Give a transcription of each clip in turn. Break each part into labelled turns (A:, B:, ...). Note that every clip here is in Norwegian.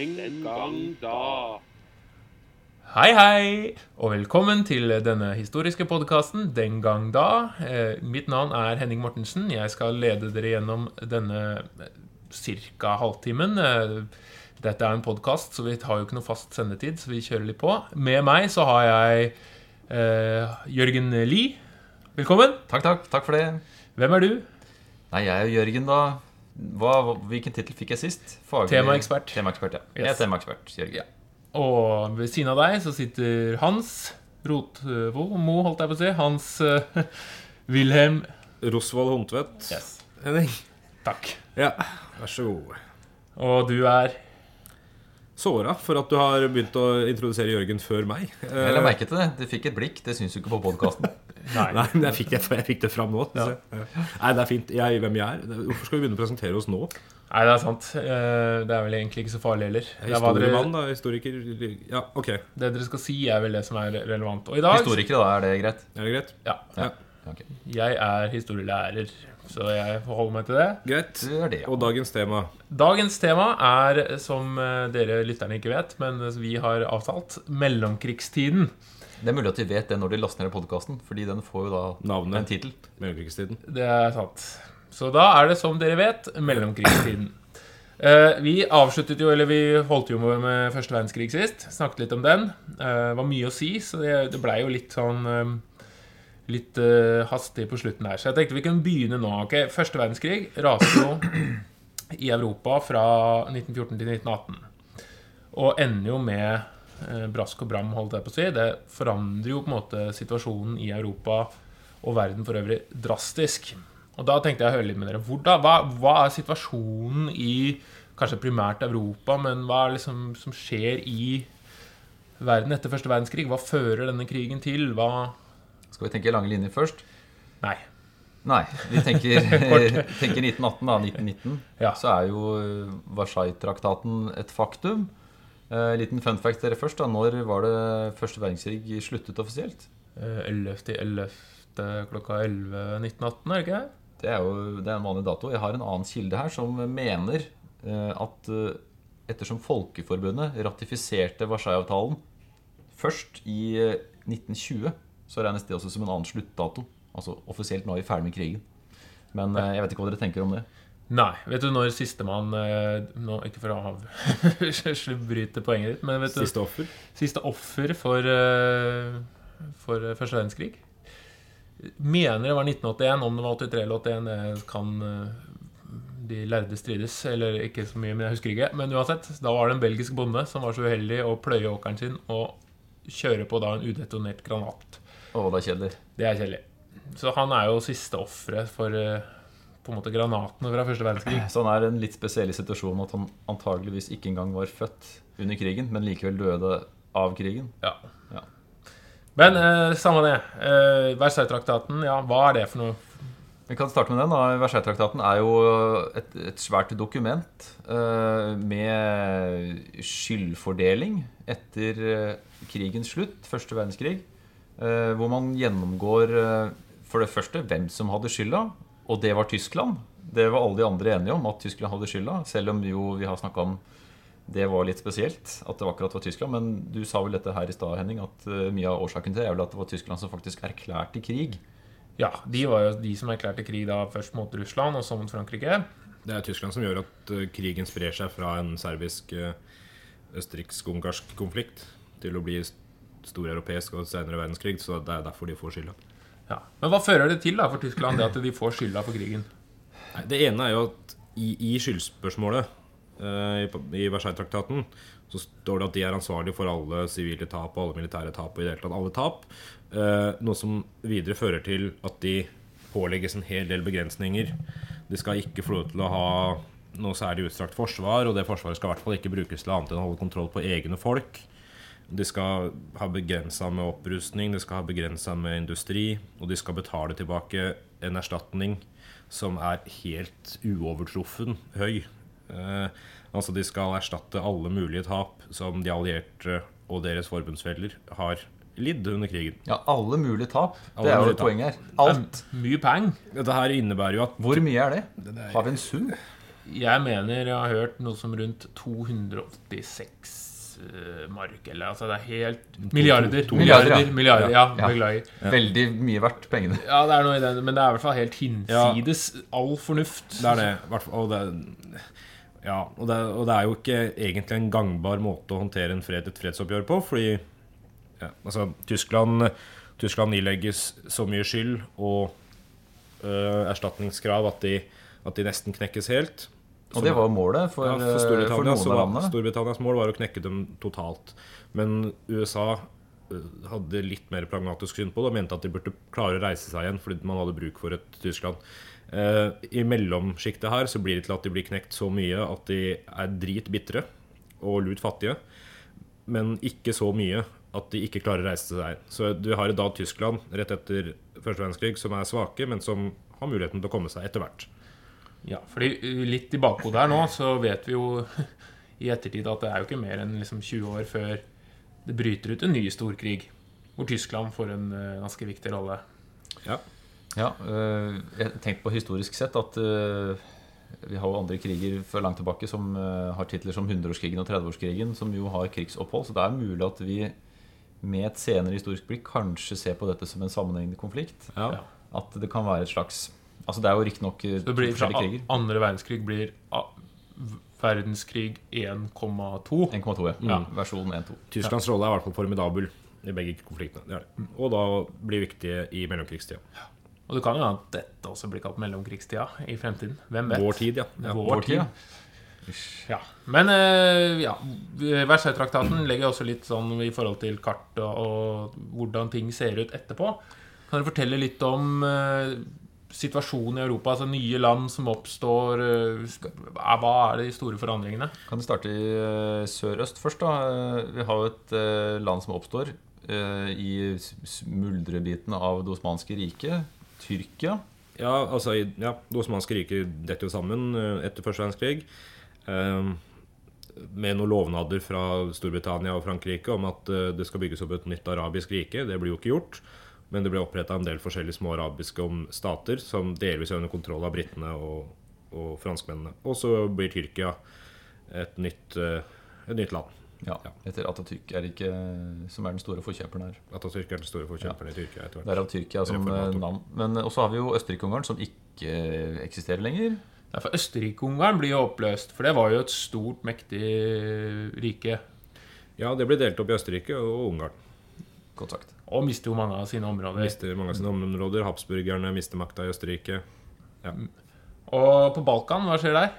A: Den gang da.
B: Hei, hei, og velkommen til denne historiske podkasten Den gang da. Eh, mitt navn er Henning Mortensen. Jeg skal lede dere gjennom denne ca. halvtimen. Eh, dette er en podkast, så vi har jo ikke noe fast sendetid, så vi kjører litt på. Med meg så har jeg eh, Jørgen Lie. Velkommen.
C: Takk, takk. Takk for det.
B: Hvem er du?
C: Nei, jeg er jo Jørgen, da. Hva, hvilken tittel fikk jeg sist? Faglig-
B: Temaekspert.
C: Temaekspert, ja. Jeg er temaekspert, Jørgen.
B: Ja. Og ved siden av deg så sitter Hans Rotvo Mo, holdt jeg på å si. Hans uh, Wilhelm
D: Rosvold Hundtvedt.
B: Yes.
D: Henning.
B: Takk.
D: Ja, vær så god.
B: Og du er
D: Såra for at du har begynt å introdusere Jørgen før meg.
C: Jeg la merke til det. Du fikk et blikk. Det syns du ikke på podkasten.
B: Nei.
D: Nei, men jeg fikk det, jeg fikk det fram nå.
B: Ja.
D: ja. Nei, det er fint. Jeg, hvem jeg er. Hvorfor skal vi begynne å presentere oss nå?
B: Nei, det er sant. Eh, Det er vel egentlig ikke så farlig heller.
D: Er
B: er
D: historiemann, da. Historiker. Ja, ok.
B: det dere skal si, er vel det som er relevant. Og i dag
C: Historikere, da. Er det greit?
D: Er det greit?
B: Ja.
D: Ja.
C: Okay.
B: Jeg er historielærer, så jeg forholder meg til det.
D: Greit.
C: Er det, ja.
D: Og dagens tema.
B: Dagens tema er, som eh, dere lytterne ikke vet, men vi har avtalt, mellomkrigstiden.
C: Det er mulig at de vet det når de laster ned podkasten, fordi den får jo da
D: Navnet.
C: en tittel.
D: Mellomkrigstiden.
B: Det er sant. Så da er det, som dere vet, mellomkrigstiden. Eh, vi avsluttet jo, eller vi holdt jo med, første verdenskrig sist. Snakket litt om den. Eh, Det var mye å si, så det, blei jo litt sånn Litt uh, hastig på slutten her. Så jeg tenkte vi kunne begynne nå. ok? Første verdenskrig raste jo i Europa fra 1914 til 1918. Og ender jo med uh, brask og bram, holdt jeg på å si. Det forandrer jo på en måte situasjonen i Europa og verden for øvrig drastisk. Og da tenkte jeg å høre litt med dere. Hva, hva er situasjonen i kanskje primært Europa, men hva er det liksom som skjer i verden etter første verdenskrig? Hva fører denne krigen til? Hva
C: Skal vi tenke lange linjer først?
B: Nei.
C: Nei. Vi tenker, tenker 1918, da. 1919.
B: Ja.
C: Så er jo eh, Versailles-traktaten et faktum. Eh, liten fun fact dere først. da Når var det første verdenskrig sluttet offisielt?
B: Eh, 11. til 11. klokka 11 1918, er det ikke det?
C: Det er jo det er en vanlig dato. Jeg har en annen kilde her som mener eh, at eh, ettersom Folkeforbundet ratifiserte Versailles-avtalen først i eh, 1920, så regnes det også som en annen sluttdato. Altså offisielt nå er vi ferdig med krigen. Men eh, jeg vet ikke hva dere tenker om det.
B: Nei. Vet du når sistemann eh, nå, Ikke for å avbryte poenget ditt, men vet du
D: Siste offer.
B: Siste offer for, eh, for eh, første verdenskrig. Mener det var 1981. Om det var 83 eller 81, det kan de lærde strides. Eller ikke så mye, men jeg husker ikke. Men uansett, da var det en belgisk bonde som var så uheldig å pløye åkeren sin og kjøre på da en udetonert granat.
C: Å, det er kjedelig.
B: Det er kjedelig. Så han er jo siste offeret for eh, på en måte granatene fra første verdenskrig.
C: Så han er i en litt spesiell situasjon at han antageligvis ikke engang var født under krigen, men likevel døde av krigen.
B: Ja.
C: Ja.
B: Men eh, samme det. Eh, Versailles-traktaten, ja, hva er det for noe?
C: Vi kan starte med den. da. Versailles-traktaten er jo et, et svært dokument eh, med skyldfordeling etter eh, krigens slutt, første verdenskrig, hvor man gjennomgår eh, for det første hvem som hadde skylda, og det var Tyskland. Det var alle de andre enige om, at Tyskland hadde skylda, selv om jo vi har snakka om det var litt spesielt at det akkurat var Tyskland. Men du sa vel dette her i stad, Henning, at eh, mye av årsaken til det er vel at det var Tyskland som faktisk erklærte krig.
B: Ja, de var jo de som erklærte krig da først mot Russland og så mot Frankrike.
D: Det er Tyskland som gjør at eh, krigen sprer seg fra en serbisk eh, østerriksk-ungarsk konflikt til å bli stor europeisk og senere verdenskrig. Så det er derfor de får skylda.
B: Ja. Men hva fører det til da for Tyskland, det at de får skylda for krigen?
D: Nei, Det ene er jo at i, i skyldspørsmålet eh, i, i Versailles-traktaten så står det at de er ansvarlige for alle sivile tap og alle militære tap og i det hele tatt alle tap. Eh, noe som videre fører til at de pålegges en hel del begrensninger. De skal ikke få lov til å ha noe særlig utstrakt forsvar, og det forsvaret skal i hvert fall ikke brukes til annet enn å holde kontroll på egne folk. De skal ha begrensa med opprustning, de skal ha begrensa med industri, og de skal betale tilbake en erstatning som er helt uovertruffen høy. Eh, altså De skal erstatte alle mulige tap som de allierte og deres forbundsfeller har lidd under krigen.
C: Ja, alle mulige tap.
D: Alle
C: det er jo
D: mulige
C: et poeng her. Alt.
B: Mye peng.
D: Dette her innebærer jo at
C: Hvor mye er det? Har vi en sum?
B: Jeg mener jeg har hørt noe som rundt 286 eh, mark, eller altså det er helt Milliarder.
C: to
B: milliarder,
C: milliarder, ja.
B: milliarder, ja.
C: Ja.
B: Beklager.
C: Veldig mye verdt pengene.
B: Ja, det er noe i det, men det er i hvert fall helt hinsides all fornuft.
D: Det er det. hvert fall- Og det, ja, og det, og det er jo ikke egentlig en gangbar måte å håndtere en fred, et fredsoppgjør på. Fordi ja, altså, Tyskland, Tyskland ilegges så mye skyld og øh, erstatningskrav at de, at de nesten knekkes helt.
C: Og det var målet for,
D: Ja, for
C: for noen av landene.
D: Storbritannias mål var å knekke dem totalt. Men USA øh, hadde litt mer pragmatisk syn på det og mente at de burde klare å reise seg igjen fordi man hadde bruk for et Tyskland. Eh, I mellomsjiktet her så blir det til at de blir knekt så mye at de er dritbitre og lut fattige, men ikke så mye at de ikke klarer å reise seg. Så du har da Tyskland rett etter første verdenskrig som er svake, men som har muligheten til å komme seg etter hvert.
B: Ja, fordi litt i bakhodet her nå, så vet vi jo i ettertid at det er jo ikke mer enn liksom 20 år før det bryter ut en ny storkrig, hvor Tyskland får en uh, ganske viktig rolle.
D: Ja.
C: Ja, øh, jeg tenkte på historisk sett at øh, vi har jo andre kriger før langt tilbake som øh, har titler som 100-årskrigen og 30-årskrigen, som jo har krigsopphold. Så det er mulig at vi med et senere historisk blikk kanskje ser på dette som en sammenhengende konflikt.
D: Ja.
C: At det kan være et slags Altså Det er jo riktignok
B: Det
C: to
B: blir fra
C: forskjellige kriger.
B: andre verdenskrig blir verdenskrig 1,2.
C: 1,2, ja.
B: Ja.
C: Versjon 1-2.
D: Tysklands rolle er i hvert fall formidabel i begge konfliktene. Det er det. Og da blir viktige i mellomkrigstida.
B: Og det kan jo hende at dette også blir kalt mellomkrigstida i fremtiden. Hvem vet?
D: Vår tid, ja. ja.
B: Vår
C: Vår tid,
B: tid.
C: ja.
B: Ja. Men eh, ja, Versailles-traktaten legger også litt sånn i forhold til kart og, og hvordan ting ser ut etterpå. Kan du fortelle litt om eh, situasjonen i Europa? Altså nye land som oppstår. eh, hva er de store forandringene?
C: Kan du starte i øh, sørøst først, da? Eh, Vi har jo et land som oppstår i smuldrebiten av det osmanske riket. Tyrkia.
D: Ja, altså ja, Det osmanske riket detter jo sammen eh, etter første verdenskrig. eh, med noen lovnader fra Storbritannia og Frankrike om at eh, det skal bygges opp et nytt arabisk rike. Det blir jo ikke gjort. Men det ble oppretta en del forskjellige små arabiske om- stater som delvis er under kontroll av britene og, og franskmennene. Og så blir Tyrkia et nytt, eh, et nytt land.
C: Ja,
D: Ja.
C: Etter Atatürk er det ikke som er den store forkjemperen her.
D: Atatürk er den store forkjemperen i Tyrkia etter hvert.
C: Derav Tyrkia som eh, navn. Men eh, også har vi jo Østerrike-Ungarn, som ikke eh, eksisterer lenger.
B: Derfor Østerrike-Ungarn blir jo oppløst, for det var jo et stort, mektig rike.
D: Ja, det ble delt opp i Østerrike og Ungarn.
C: Godt sagt.
B: Og mister jo mange av sine områder.
D: Mister mange av sine områder. Habsburgerne mister makta i Østerrike.
B: Og på Balkan, hva skjer der?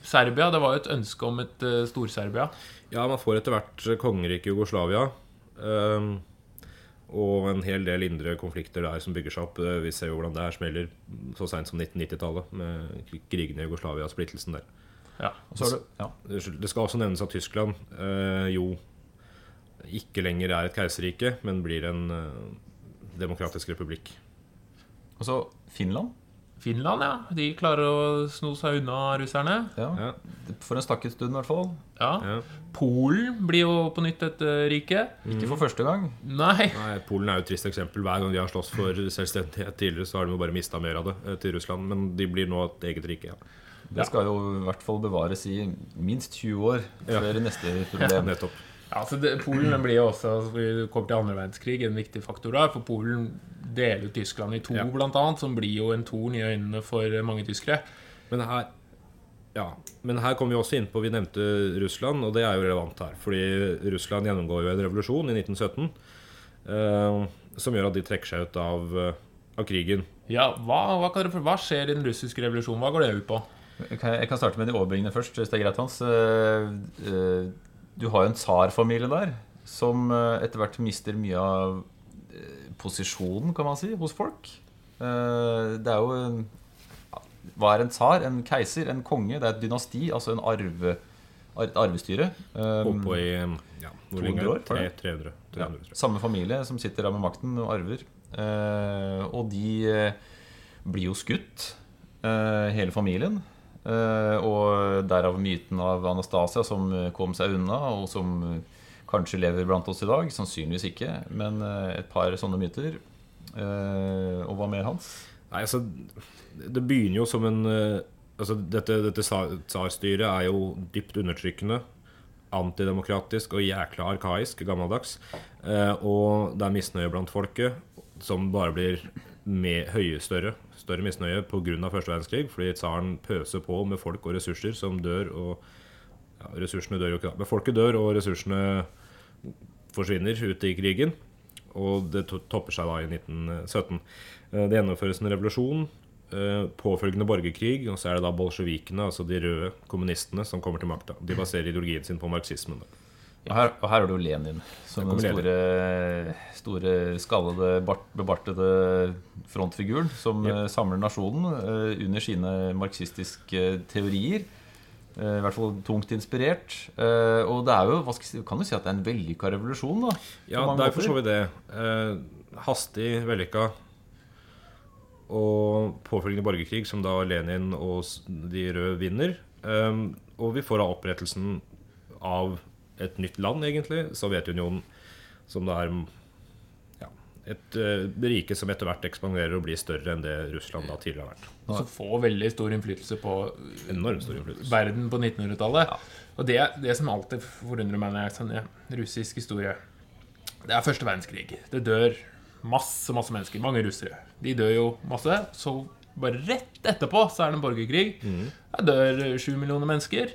B: Serbia, Det var jo et ønske om et uh, Stor-Serbia.
D: Ja, man får etter hvert kongeriket Jugoslavia. Um, og en hel del indre konflikter der som bygger seg opp. Eh, Vi ser jo hvordan det her smeller så seint som 1990-tallet, med krigene i Jugoslavia og splittelsen der.
B: Ja.
C: Og du, ja.
D: Det skal også nevnes at Tyskland eh, jo ikke lenger er et keiserrike, men blir en eh, demokratisk republikk.
C: Og så Finland.
B: Finland, ja. De klarer å sno seg unna russerne.
C: Ja.
D: Ja,
C: For en stakket stund, i hvert fall.
B: Ja.
D: ja.
B: Polen blir jo på nytt et rike. rike.
C: Ikke for første gang.
B: Nei.
D: Nei, Polen er jo et trist eksempel. Hver gang de har slåss for selvstendighet tidligere, så har de jo bare mista mer av det eh, til Russland. Men de blir nå et eget rike. Ja.
C: Det skal jo i hvert fall bevares i minst 20 år
D: Ja.
C: før neste problem.
D: Nettopp.
B: Ja, altså det, Polen blir jo også, altså, vi kommer til andre verdenskrig, en viktig faktor der. For Polen deler jo Tyskland i to,
D: Ja.
B: blant annet, som blir jo en torn i øynene for mange tyskere.
D: Men her ja, men her kommer vi også inn på Vi nevnte Russland, og det er jo relevant her. Fordi Russland gjennomgår jo en revolusjon i 1917 eh, som gjør at de trekker seg ut av, eh, av krigen.
B: Ja, hva, hva, kan hva skjer i den russiske revolusjonen? Hva går det ut på?
C: Jeg kan, starte med de overbyggende først. hvis det er greit, Hans. Du har jo en tsarfamilie der som eh, etter hvert mister mye av eh, posisjonen, kan man si, hos folk. Eh, Det er jo en Hva er en tsar? En keiser? En konge? Det er et dynasti, altså en arve, et arvestyre.
D: Oppå på i ja,
C: 200 år, var
D: Tre-
C: det?
D: 300. 300
C: Ja, samme familie som sitter der med makten og arver. Og de blir jo skutt, hele familien. Eh, og derav myten av Anastasia som eh, kom seg unna, og som eh, kanskje lever blant oss i dag. Sannsynligvis ikke, men et par sånne myter. Og hva mer, Hans?
D: Nei, altså Det begynner jo som en Altså, dette, dette tsarstyret er jo dypt undertrykkende, antidemokratisk og jækla arkaisk, gammeldags. Og det er misnøye blant folket, som bare blir med høye større. Større misnøye pga. første verdenskrig, fordi tsaren pøser på med folk og ressurser som dør. og ja, Ressursene dør jo ikke, da. Men folket dør, og ressursene forsvinner ute i krigen. Og det topper seg da i 1917. Eh, Det gjennomføres en revolusjon. eh, Påfølgende borgerkrig. Og så er det da bolsjevikene, altså de røde kommunistene, som kommer til makta. De baserer ideologien sin på marxismen. da.
C: Og her, og her har du Lenin som den store, store skallede, bart, bebartede frontfiguren som
D: Yep.
C: eh, samler nasjonen eh, under sine marxistiske teorier. Eh, I hvert fall tungt inspirert. Og det er jo, hva si, kan du si at det er en vellykka revolusjon, da?
D: Ja, det er for så vidt det. Hastig, vellykka. Og påfølgende borgerkrig, som da Lenin og de røde vinner. Og vi får da opprettelsen av et nytt land, egentlig. Sovjetunionen, som da er ja, et uh, rike som etter hvert ekspanderer og blir større enn det Russland da tidligere har vært.
B: Og Som får veldig stor innflytelse på
D: Enormt stor innflytelse.
B: verden på 1900-tallet. Og det, det som alltid forundrer meg når jeg sender russisk historie Det er første verdenskrig. Det dør masse masse mennesker. Mange russere. De dør jo masse. Så bare rett etterpå så er det en borgerkrig. Der dør sju millioner mennesker.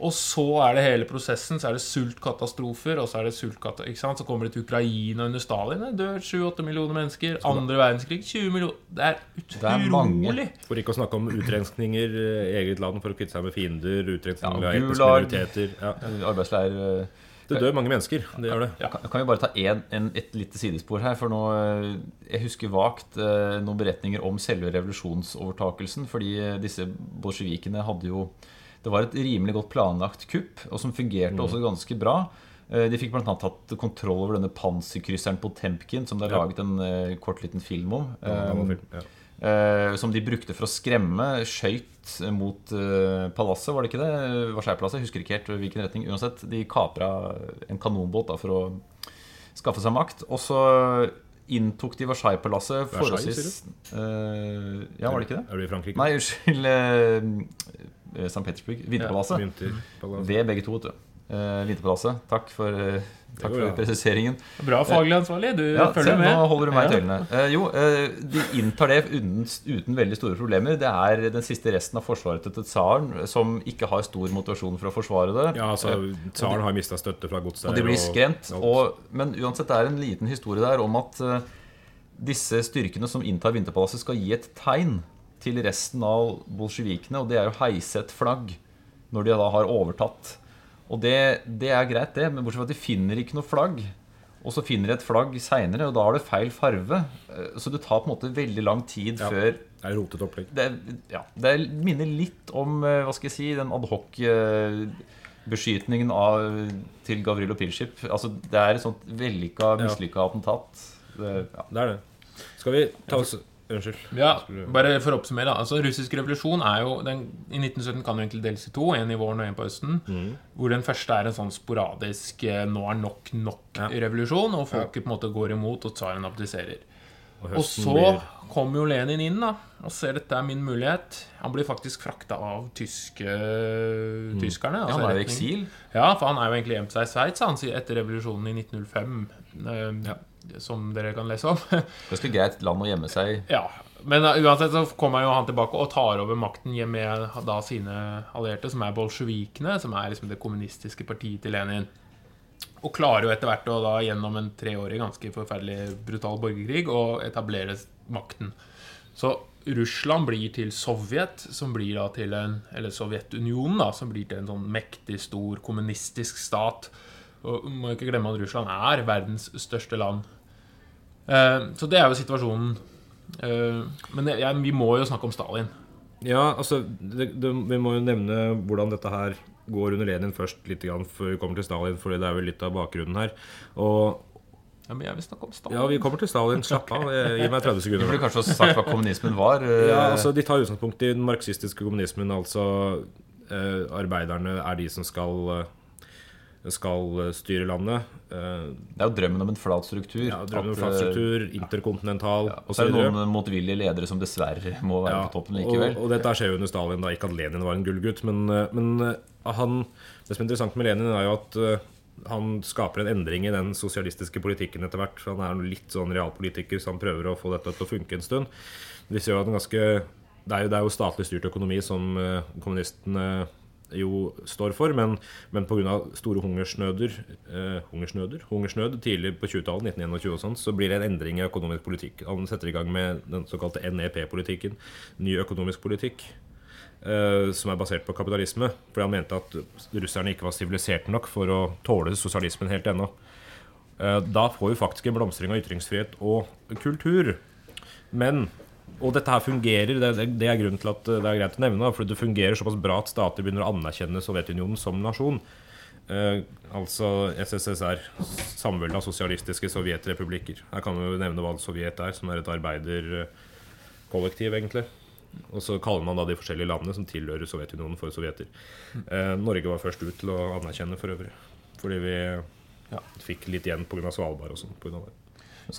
B: Og så er det hele prosessen. Så er det sultkatastrofer, og så er det sultkata... Ikke sant? Så kommer det til Ukraina under Stalin. Det dør 7-8 millioner mennesker. Andre verdenskrig 20 millioner. Det er
C: er mange.
B: utrolig.
D: For ikke å snakke om utrenskninger i eget land for å kvitte seg med fiender. Utrenskninger
C: Ja,
D: etniske minoriteter. Ja.
C: Arbeidsleir eh,
D: Det dør mange mennesker. Det gjør det.
C: Kan, kan vi bare ta en, en, et lite sidespor her? For nå, eh, Jeg husker vagt eh, noen beretninger om selve revolusjonsovertakelsen. Fordi disse bolsjevikene hadde jo Det var et rimelig godt planlagt kupp, og som fungerte
D: Mm.
C: også ganske bra. Eh, De fikk bl.a. tatt kontroll over denne panserkrysseren Potemkin, som det er
D: Ja.
C: laget en uh, kort liten film om.
D: Ja, det film, ja.
C: eh, som de brukte for å skremme. Skøyt mot uh, palasset, var det ikke det? Versailles-palasset. Husker ikke helt hvilken retning. Uansett, de kapra en kanonbåt da, for å skaffe seg makt. Og så inntok de Versailles-palasset
D: Versailles,
C: forholdsvis eh, Ja, var det ikke det?
D: Er du i Frankrike?
C: Nei, unnskyld. Eh, St. Petersburg. Vinterpalasset.
D: Det
C: Ved begge to, vet du. Uh, Vinterpalasset. Takk for, uh, takk for presiseringen.
B: Bra faglig ansvarlig. Du
C: Ja,
B: følger med.
C: nå holder du meg i tøylene. Uh, jo, eh, de inntar det uten, uten veldig store problemer. Det er den siste resten av forsvaret til tsaren som ikke har stor motivasjon for å forsvare det.
D: Ja, altså, Tsaren har mista støtte fra godset.
C: Og de blir skremt.
D: Og,
C: Og, men uansett, det er en liten historie der om at disse styrkene som inntar Vinterpalasset, skal gi et tegn til resten av bolsjevikene, og det er å heise et flagg når de da har overtatt. Og det, det er greit, det, men bortsett fra at de finner ikke noe flagg. Og så finner de et flagg seinere, og da har det feil farve. Eh, Så det tar på en måte veldig lang tid
D: Ja.
C: før
D: Det er rotet opplegg.
C: det, ja, det minner litt om eh, hva skal jeg si, den adhoc-beskytningen til Gavrilo Pilskip. Altså, det er et sånt vellykka, mislykka attentat. Det, ja.
D: Det er det. Skal vi ta oss Unnskyld.
B: Ja, bare for å oppsummere. Altså, russisk revolusjon er jo den, I 1917 kan jo egentlig deles i to. En i våren og en på høsten. Hvor den første er en sånn sporadisk eh, 'nå er nok nok'-revolusjon. Og folket på en måte går imot, og tsaren abdiserer. Og
D: og
B: så
D: blir-
B: kommer jo Lenin inn da og ser dette er min mulighet. Han blir faktisk frakta av tyske, tyskerne.
C: Ja,
B: altså
C: han er i eksil.
B: Ja, for han er jo egentlig gjemt seg i Sveits etter revolusjonen i 1905. eh, Som dere kan lese om.
C: Ganske greit land å gjemme seg i.
B: Ja, men uh, uansett så kommer jo han tilbake og tar over makten med da sine allierte, som er bolsjevikene, som er liksom det kommunistiske partiet til Lenin. Og klarer jo etter hvert å da gjennom en treårig ganske forferdelig brutal borgerkrig å etablere makten. Så Russland blir til Sovjet, som blir da til en Eller Sovjetunionen, da, som blir til en sånn mektig, stor kommunistisk stat. Og må ikke glemme at Russland er verdens største land. Eh, Så det er jo situasjonen. Eh, Men vi må jo snakke om Stalin.
D: Ja, altså det, det, Vi må jo nevne hvordan dette her går under Lenin først, litt grann, før vi kommer til Stalin. Fordi det er vel litt av bakgrunnen her. Og
B: Ja, men jeg vil snakke om Stalin.
D: ja, vi kommer til Stalin. Slapp av. Gi meg 30 sekunder.
C: Du
D: burde
C: kanskje også sagt hva kommunismen var. eh,
D: Ja, altså De tar utgangspunkt i den marxistiske kommunismen. Altså eh, arbeiderne er de som skal skal eh, styre landet. Eh,
C: Det er jo drømmen om en flat struktur.
D: ja, Drømmen om
C: At,
D: flat
C: eh,
D: struktur, interkontinental
C: ja, Og så er det noen motvillige ledere som dessverre må være
D: Ja,
C: på toppen likevel.
D: Og, og dette skjer jo under Stalin, da ikke at Lenin var en gullgutt. Men, men han, det som er interessant med Lenin, er jo at han skaper en endring i den sosialistiske politikken etter hvert. Han er litt sånn realpolitiker, så han prøver å få dette til å funke en stund. Det, ser jo at en ganske det er, jo, det er jo statlig styrt økonomi som kommunistene jo står for, men, men pga. store hungersnøder, eh, hungersnøder hungersnød tidlig på 20-tallet, 1921 og sånn, så blir det en endring i økonomisk politikk. Han setter i gang med den såkalte NEP-politikken, ny økonomisk politikk, eh, som er basert på kapitalisme. Fordi han mente at russerne ikke var siviliserte nok for å tåle sosialismen helt ennå. Eh, da får vi faktisk en blomstring av ytringsfrihet og kultur. Men og dette her fungerer, det, det, det er grunnen til at det er greit å nevne, for det fungerer såpass bra at stater begynner å anerkjenne Sovjetunionen som nasjon. Eh, altså SSSR, samveldet av sosialistiske sovjetrepublikker. Her kan vi jo nevne hva Sovjet er, som er et arbeiderkollektiv, egentlig. Og så kaller man da de forskjellige landene som tilhører Sovjetunionen, for sovjeter. Eh, Norge var først ut til å anerkjenne, for øvrig. Fordi vi ja, fikk litt igjen pga. Svalbard og sånn.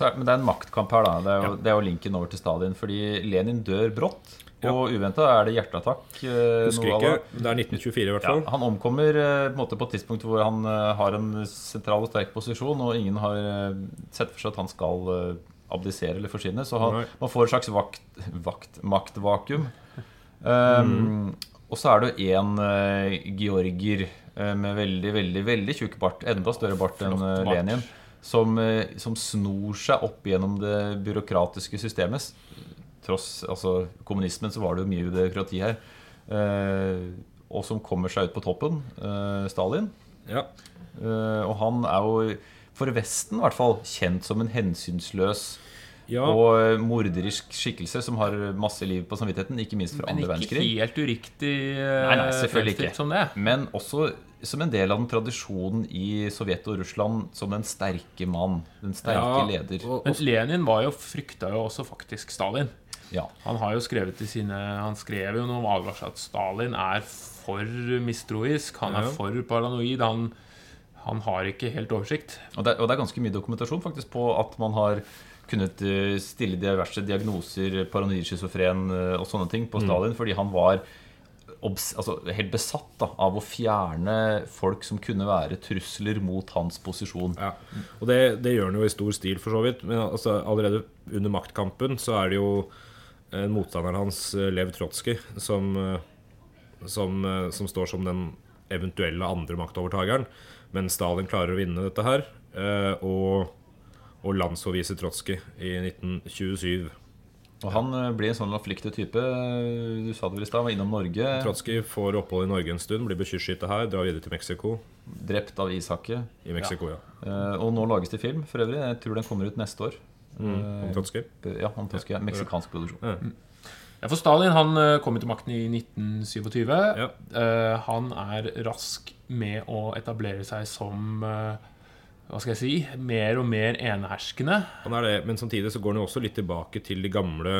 C: Er, men det er en maktkamp her, da. Det er, jo,
D: Ja.
C: det er jo linken over til Stalin. Fordi Lenin dør brått.
D: Ja.
C: Og uventa er det hjerteattakk. eh,
D: Husker ikke. Det er 1924 i hvert
C: Ja,
D: fall.
C: han omkommer eh, på, på et tidspunkt hvor han eh, har en sentral og sterk posisjon, og ingen har sett for seg at han skal abdisere eller forsvinne. Så han, man får et slags vakt, vakt, maktvakuum. Um, Og så er det jo en eh, georger med veldig, veldig veldig tjukk bart, enda større bart enn. Lenin, som, eh, som snor seg opp gjennom det byråkratiske systemet. Tross altså, kommunismen så var det jo mye byråkrati her. Eh, og som kommer seg ut på toppen. eh, Stalin.
D: Ja.
C: Eh, og han er jo, for Vesten i hvert fall, kjent som en hensynsløs
D: Ja.
C: og eh, morderisk skikkelse som har masse liv på samvittigheten, ikke minst fra
B: Men ikke helt uriktig eh,
C: Nei, nei, selvfølgelig ikke.
B: som det.
C: Men også som en del av den tradisjonen i Sovjet og Russland som den sterke mann. Den sterke
D: Ja,
C: leder.
D: og-
B: Men Lenin var jo, frykta jo også faktisk Stalin.
C: Ja.
B: Han har jo skrevet i sine Han skrev jo noen advarsler at Stalin er for mistroisk, han er for paranoid. Han, han har ikke helt oversikt.
C: Og det, og det er ganske mye dokumentasjon faktisk på at man har kunnet eh, stille diverse diagnoser, paranoid schizofren eh, og sånne ting, på Stalin, fordi han var altså, helt besatt da, av å fjerne folk som kunne være trusler mot hans posisjon.
D: Ja, og det, det gjør han jo i stor stil, for så vidt. Men altså, allerede under maktkampen så er det jo en motstander hans, eh, Lev Trotskij, som, eh, som, eh, som står som den eventuelle andre maktovertakeren. Men Stalin klarer å vinne dette her, eh, og, og landsforviser Trotskij i 1927.
C: Og han eh, blir en sånn flyktig type. Du sa det vel i stad, var innom Norge.
D: Trotskij får opphold i Norge en stund, blir beskyttet her, drar videre til Mexico.
C: Drept av ishakket.
D: I Mexico, ja.
C: ja. og nå lages det film, for øvrig. Jeg tror den kommer ut neste år.
D: Mm,
C: Eh,
D: om Trotskij.
C: Ja, om Tosca. Meksikansk produksjon.
B: Ja, for Stalin han eh, kom til makten i 1927.
D: Ja.
B: Eh, han er rask med å etablere seg som eh, Hva skal jeg si mer og mer eneherskende.
D: Er det, men samtidig så går han jo også litt tilbake til de gamle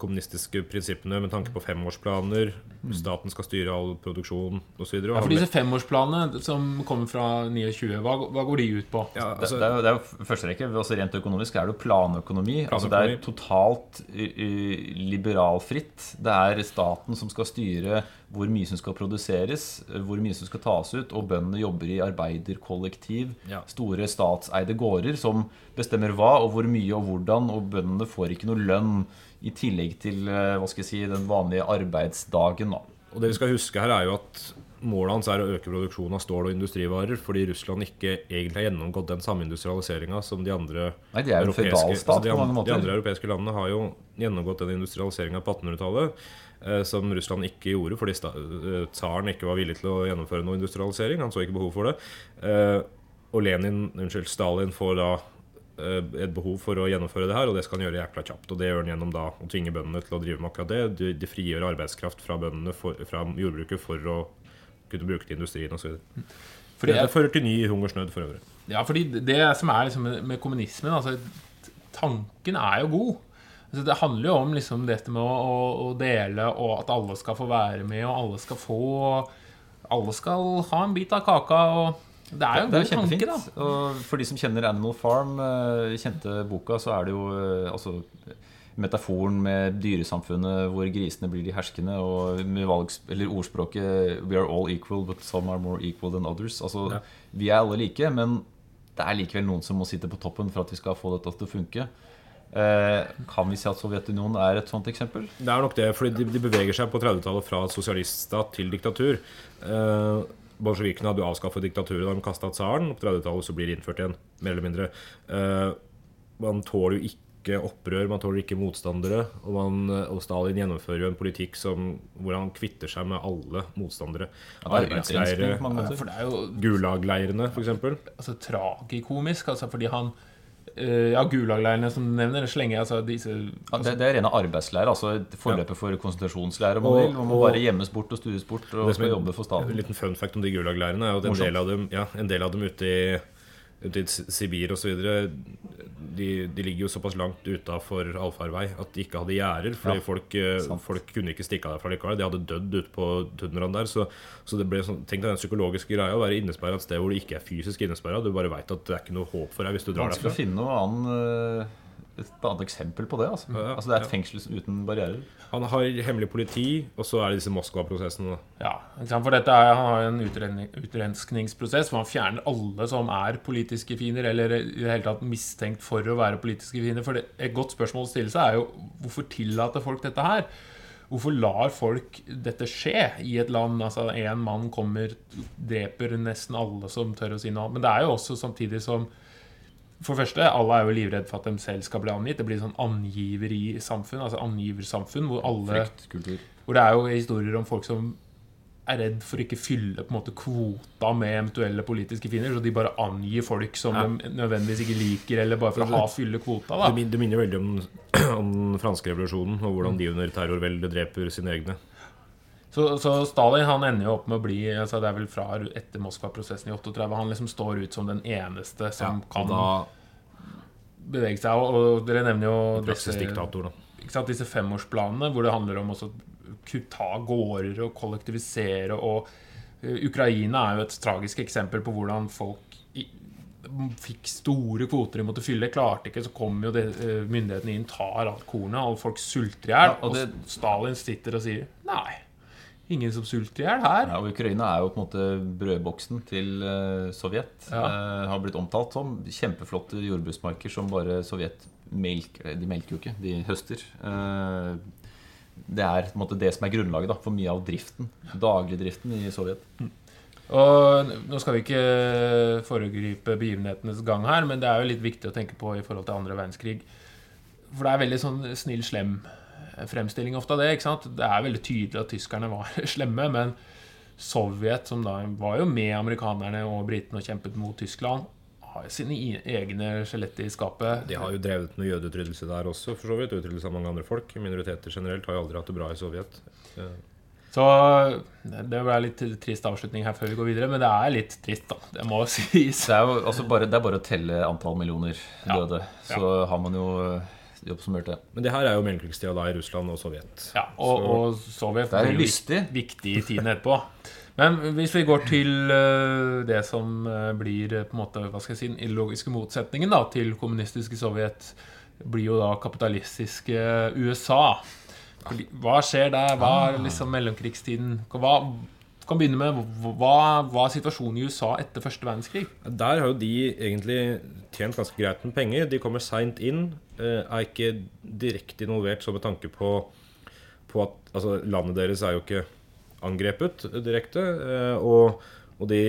D: kommunistiske prinsippene med tanke på femårsplaner. Staten skal styre all produksjon osv.
B: Ja, for disse femårsplanene som kommer fra 29, hva, hva går de ut på?
D: ja,
C: Det,
D: altså,
C: det, det er jo første rekke, også Rent økonomisk er det jo planøkonomi. Altså det er totalt liberalfritt. Det er staten som skal styre hvor mye som skal produseres, hvor mye som skal tas ut, og bøndene jobber i arbeiderkollektiv.
D: Ja.
C: Store statseide gårder som bestemmer hva og hvor mye og hvordan, og bøndene får ikke noe lønn i tillegg til uh, hva skal jeg si, den vanlige arbeidsdagen. Da.
D: og det vi skal huske her, er jo at målet hans er å øke produksjonen av stål og industrivarer, fordi Russland ikke egentlig har gjennomgått den samme industrialiseringa som de andre
C: Nei, de
D: europeiske- altså de, de andre europeiske landene har jo gjennomgått den industrialiseringa på 1800-tallet. Eh, som Russland ikke gjorde fordi eh, tsaren ikke var villig til å gjennomføre noe industrialisering. Han så ikke behov for det. Eh, og Lenin, unnskyld, Stalin får da eh, et behov for å gjennomføre det her, og det skal han gjøre jækla kjapt. Og det gjør han gjennom da å tvinge bøndene til å drive med akkurat det. De, de frigjør arbeidskraft fra bøndene for, fra jordbruket for å kunne bruke det i industrien osv.
B: Fordi
D: Det fører til ny hungersnød for øvrig.
B: Ja, fordi det som er liksom med kommunismen altså, Tanken er jo god. Altså, det handler jo om liksom dette med å, å dele, og at alle skal få være med, og alle skal få Alle skal ha en bit av kaka. og Det er jo en
C: Det
B: god tanke, da.
C: Og for de som kjenner Animal Farm, eh, kjente boka, så er det jo eh, altså metaforen med dyresamfunnet hvor grisene blir de herskende, og med valgs, eller ordspråket 'We are all equal, but some are more equal than others'. Altså,
D: Ja.
C: Vi er alle like, men det er likevel noen som må sitte på toppen for at vi skal få dette til å funke. Eh, kan vi si at Sovjetunionen er et sånt eksempel?
D: Det er nok det, fordi de, de beveger seg på 30-tallet fra sosialiststat til diktatur. Eh, Bolsjevikene hadde jo avskaffet diktaturet da de kasta tsaren. På 30-tallet så blir det innført igjen, mer eller mindre. Eh, man tåler jo ikke opprør, man tåler ikke motstandere. Og, man, og Stalin gjennomfører jo en politikk som, hvor han kvitter seg med alle motstandere.
C: Ja, det er
D: Arbeidsleire,
B: Ja,
C: måter.
B: For det er
D: Gulag-leirene, f.eks.
B: altså, tragikomisk, altså fordi han Ja, Gulag-leirene som du nevner, slenger altså disse
C: Ja, det, det er rene arbeidsleir, altså et forløpet for konsentrasjonsleir. Man
D: Og-
C: man
D: og-
C: bare gjemmes bort og stues bort og
D: Det
C: skal jobbe for
D: En liten fun fact om de Gulag-leirene er jo at en del av dem, ja, en del av dem ute i, ute i Sibir osv. De, de ligger jo såpass langt utafor allfarvei at de ikke hadde gjerder. Fordi
C: Ja,
D: folk, eh, folk kunne ikke stikke av derfra likevel. De hadde dødd ute på tundraen der. Så, så det ble sånn, tenk deg den psykologiske greia å være innesperra et sted hvor du ikke er fysisk innesperra. Du bare veit at det er ikke noe håp for deg hvis du drar
C: Vanskelig å
D: derfra.
C: finne noe annen, eh, et annet eksempel på det. Altså.
D: Ja,
C: altså det er et
D: ja.
C: fengsel uten barrierer.
D: Han har hemmelig politi, og så er det disse Moskva-prosessene.
B: Ja, for dette er, han har en utrenskningsprosess hvor han fjerner alle som er politiske fiender, eller i det hele tatt mistenkt for å være politiske fiender. For det, et godt spørsmål å stille seg er jo hvorfor tillater folk dette her? Hvorfor lar folk dette skje i et land? Altså Én mann kommer, dreper nesten alle som tør å si noe. Men det er jo også samtidig som For det første, alle er jo livredd for at de selv skal bli angitt. Det blir sånn angiverisamfunn, altså angiversamfunn, hvor alle
C: Fryktkultur.
B: hvor det er jo historier om folk som er redd for ikke fylle på en måte kvota med eventuelle politiske fiender, så de bare angir folk som
D: Ja.
B: de nødvendigvis ikke liker, eller bare for å ha fylle kvota. Da
D: det minner veldig om, om den franske revolusjonen og hvordan de under terrorveldet dreper sine egne.
B: Så, så Stalin han ender jo opp med å bli altså Det er vel fra etter Moskva-prosessen i 38 han liksom står ut som den eneste som
D: ja,
B: kan
D: da
B: bevege seg. Og, og dere nevner jo disse, sant, disse femårsplanene hvor det handler om å ta gårder og kollektivisere og eh, Ukraina er jo et tragisk eksempel på hvordan folk i, fikk store kvoter de måtte fylle. Klarte ikke, så kommer jo det, eh, myndighetene inn, tar alt kornet, og folk sulter i hjel.
C: Ja, og
B: og,
C: det-
B: Stalin sitter og sier Nei, ingen som sulter i hjel her.
C: Ja, og Ukraina er jo på en måte brødboksen til eh, Sovjet.
B: Ja.
C: Eh, har blitt omtalt som kjempeflotte jordbruksmarker som bare Sovjet melker De melker jo ikke, de høster. Eh, det er på en måte det som er grunnlaget da, for mye av driften. Dagligdriften i Sovjet.
B: Og Nå skal vi ikke foregripe begivenhetenes gang her, men det er jo litt viktig å tenke på i forhold til andre verdenskrig. For det er veldig sånn snill-slem fremstilling ofte av det. ikke sant? Det er veldig tydelig at tyskerne var slemme, men Sovjet, som da var jo med amerikanerne og britene og kjempet mot Tyskland, har jo sine egne skjeletter i skapet.
D: De har jo drevet med jødeutryddelse der også, for så vidt. Utryddelse av mange andre folk. Minoriteter generelt har jo aldri hatt det bra i Sovjet. Eh,
B: Så det ble litt trist avslutning her før vi går videre, men det er litt trist, da. Det må sies.
C: Det er jo altså bare, det er bare å telle antall millioner
B: Ja.
C: døde. Så har man jo eh, oppsummert det.
D: Men det her er jo mellomkrigstida da i Russland og Sovjet.
B: Ja, og,
D: Så-
B: og Sovjet
C: Det er
B: blir jo
C: lystig.
B: viktig i tiden etterpå. Men hvis vi går til eh, det som eh, blir eh, på en måte, hva skal jeg si, den ideologiske motsetningen da, til kommunistiske Sovjet, blir jo da kapitalistiske USA. Fordi- Hva skjer der? Hva er liksom mellomkrigstiden? Hva, kan begynne med hva hva er situasjonen i USA etter første verdenskrig?
D: Der har jo de egentlig tjent ganske greit med penger. De kommer seint inn. eh, Er ikke direkte involvert så med tanke på, på at altså, landet deres er jo ikke angrepet direkte. eh, Og, og de,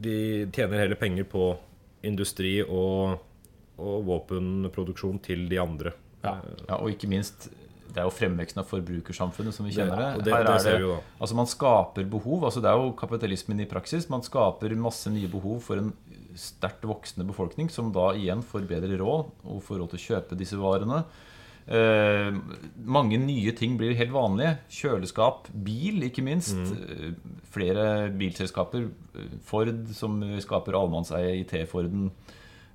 D: de tjener heller penger på industri og, og våpenproduksjon til de andre.
B: Ja.
C: Ja, og ikke minst det er jo fremveksten av forbrukersamfunnet som vi kjenner det.
D: det, det, det vi.
C: Altså Man skaper behov. altså Det er jo kapitalismen i praksis. Man skaper masse nye behov for en sterkt voksende befolkning, som da igjen får bedre råd og får råd til å kjøpe disse varene. Eh, mange nye ting blir helt vanlige. Kjøleskap, bil, ikke minst. Mm. flere bilselskaper. Eh, Ford, som skaper allemannseie i T-Forden.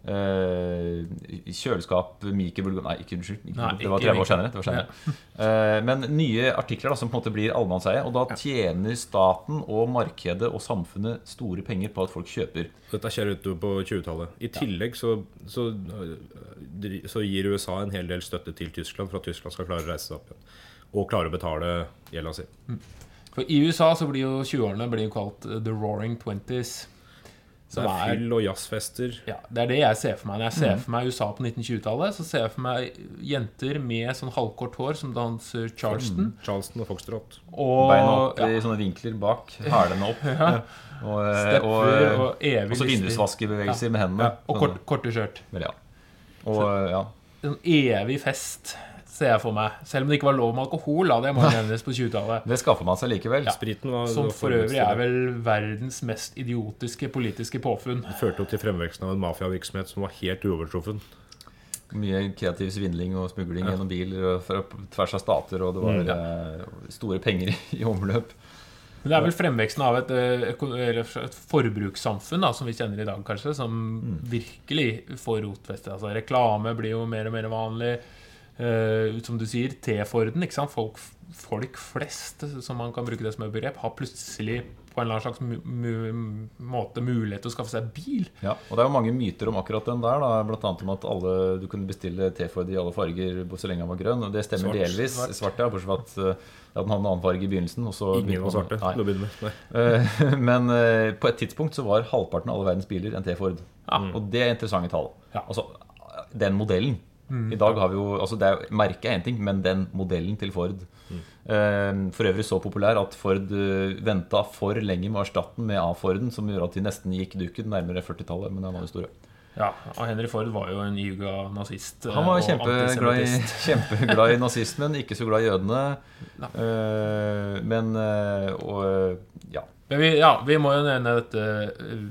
C: Eh, kjøleskap, mikrobølger Nei, ikke unnskyld. Ikke,
B: Nei,
C: det var
B: ikke
C: 30 år senere. Det var senere. Eh, men nye artikler da, som på en måte blir allemannseie. Og da tjener staten og markedet og samfunnet store penger på at folk kjøper.
D: Dette skjer ute på 20-tallet. I tillegg så, så, øh, så gir USA en hel del støtte til Tyskland for at Tyskland skal klare å reise seg opp igjen. Og klare å betale gjelda si.
B: For i USA så blir jo 20-årene blir jo kalt the roaring twenties.
D: Det
B: Som
D: er
B: er
D: fyll og jazzfester.
B: ja, Det er det jeg ser for meg. Når jeg ser for meg USA på 1920-tallet, så ser jeg for meg jenter med sånn halvkort hår som danser charleston.
D: Charleston og Foxtrot.
B: Og
C: Beina opp
B: ja,
C: i sånne vinkler bak, hælene opp. Og, eh,
B: stepper
C: og,
B: og,
C: og,
B: evig
C: så vindusvaskebevegelser ja. med
B: Ja,
C: hendene.
B: og kort, korte skjørt.
C: Vel, ja. Og så, ja.
B: En evig fest, ser jeg for meg. Selv om det ikke var lov med alkohol, da, det må nevnes på 20-tallet.
C: Det skaffer man seg likevel.
D: Spriten var,
B: Som for øvrig er vel verdens mest idiotiske politiske påfunn.
D: Det førte opp til fremveksten av en mafiavirksomhet som var helt uovertruffen.
C: Mye kreativ svindling og smugling gjennom bil og fra tvers av stater, og det
B: Mm,
C: var eh, store penger i omløp.
B: Men det er vel fremveksten av et, eh, et forbrukssamfunn da, som vi kjenner i dag, kanskje, som virkelig får rotfeste. Altså, reklame blir jo mer og mer vanlig. Eh, som du sier, T-Forden. ikke sant? Folk, folk flest, som man kan bruke det som et begrep, har plutselig på en eller annen slags mu mu måte mulighet til å skaffe seg bil.
C: Ja, og det er jo mange myter om akkurat den der. da Blant annet om at alle, du kunne bestille T-Ford i alle farger så lenge den var grønn. Og det stemmer
D: Svart.
C: delvis. Svart, ja, Bortsett fra at eh, ja, den hadde en annen farge i begynnelsen. Og så
D: Ingen var svarte.
C: Nei.
D: Nei.
C: Eh, Men uh, på et tidspunkt så var halvparten av alle verdens biler en T-Ford.
B: Ja.
C: Og det er interessante tall.
B: Ja.
C: Altså, den modellen. I dag har vi jo altså det er, Merket er én ting, men den modellen til Ford eh, For øvrig så populær at Ford uh, venta for lenge med å erstatte den med A-Forden, som gjorde at de nesten gikk dukken nærmere 40-tallet. Men det var en store.
B: Ja, Henry Ford var jo en iuga nazist. eh,
C: Han var
B: og
C: kjempeglad i, kjempeglad i nazismen, ikke så glad i jødene. Uh, men uh, Og ja.
B: Men vi, ja, vi må jo nevne dette eh,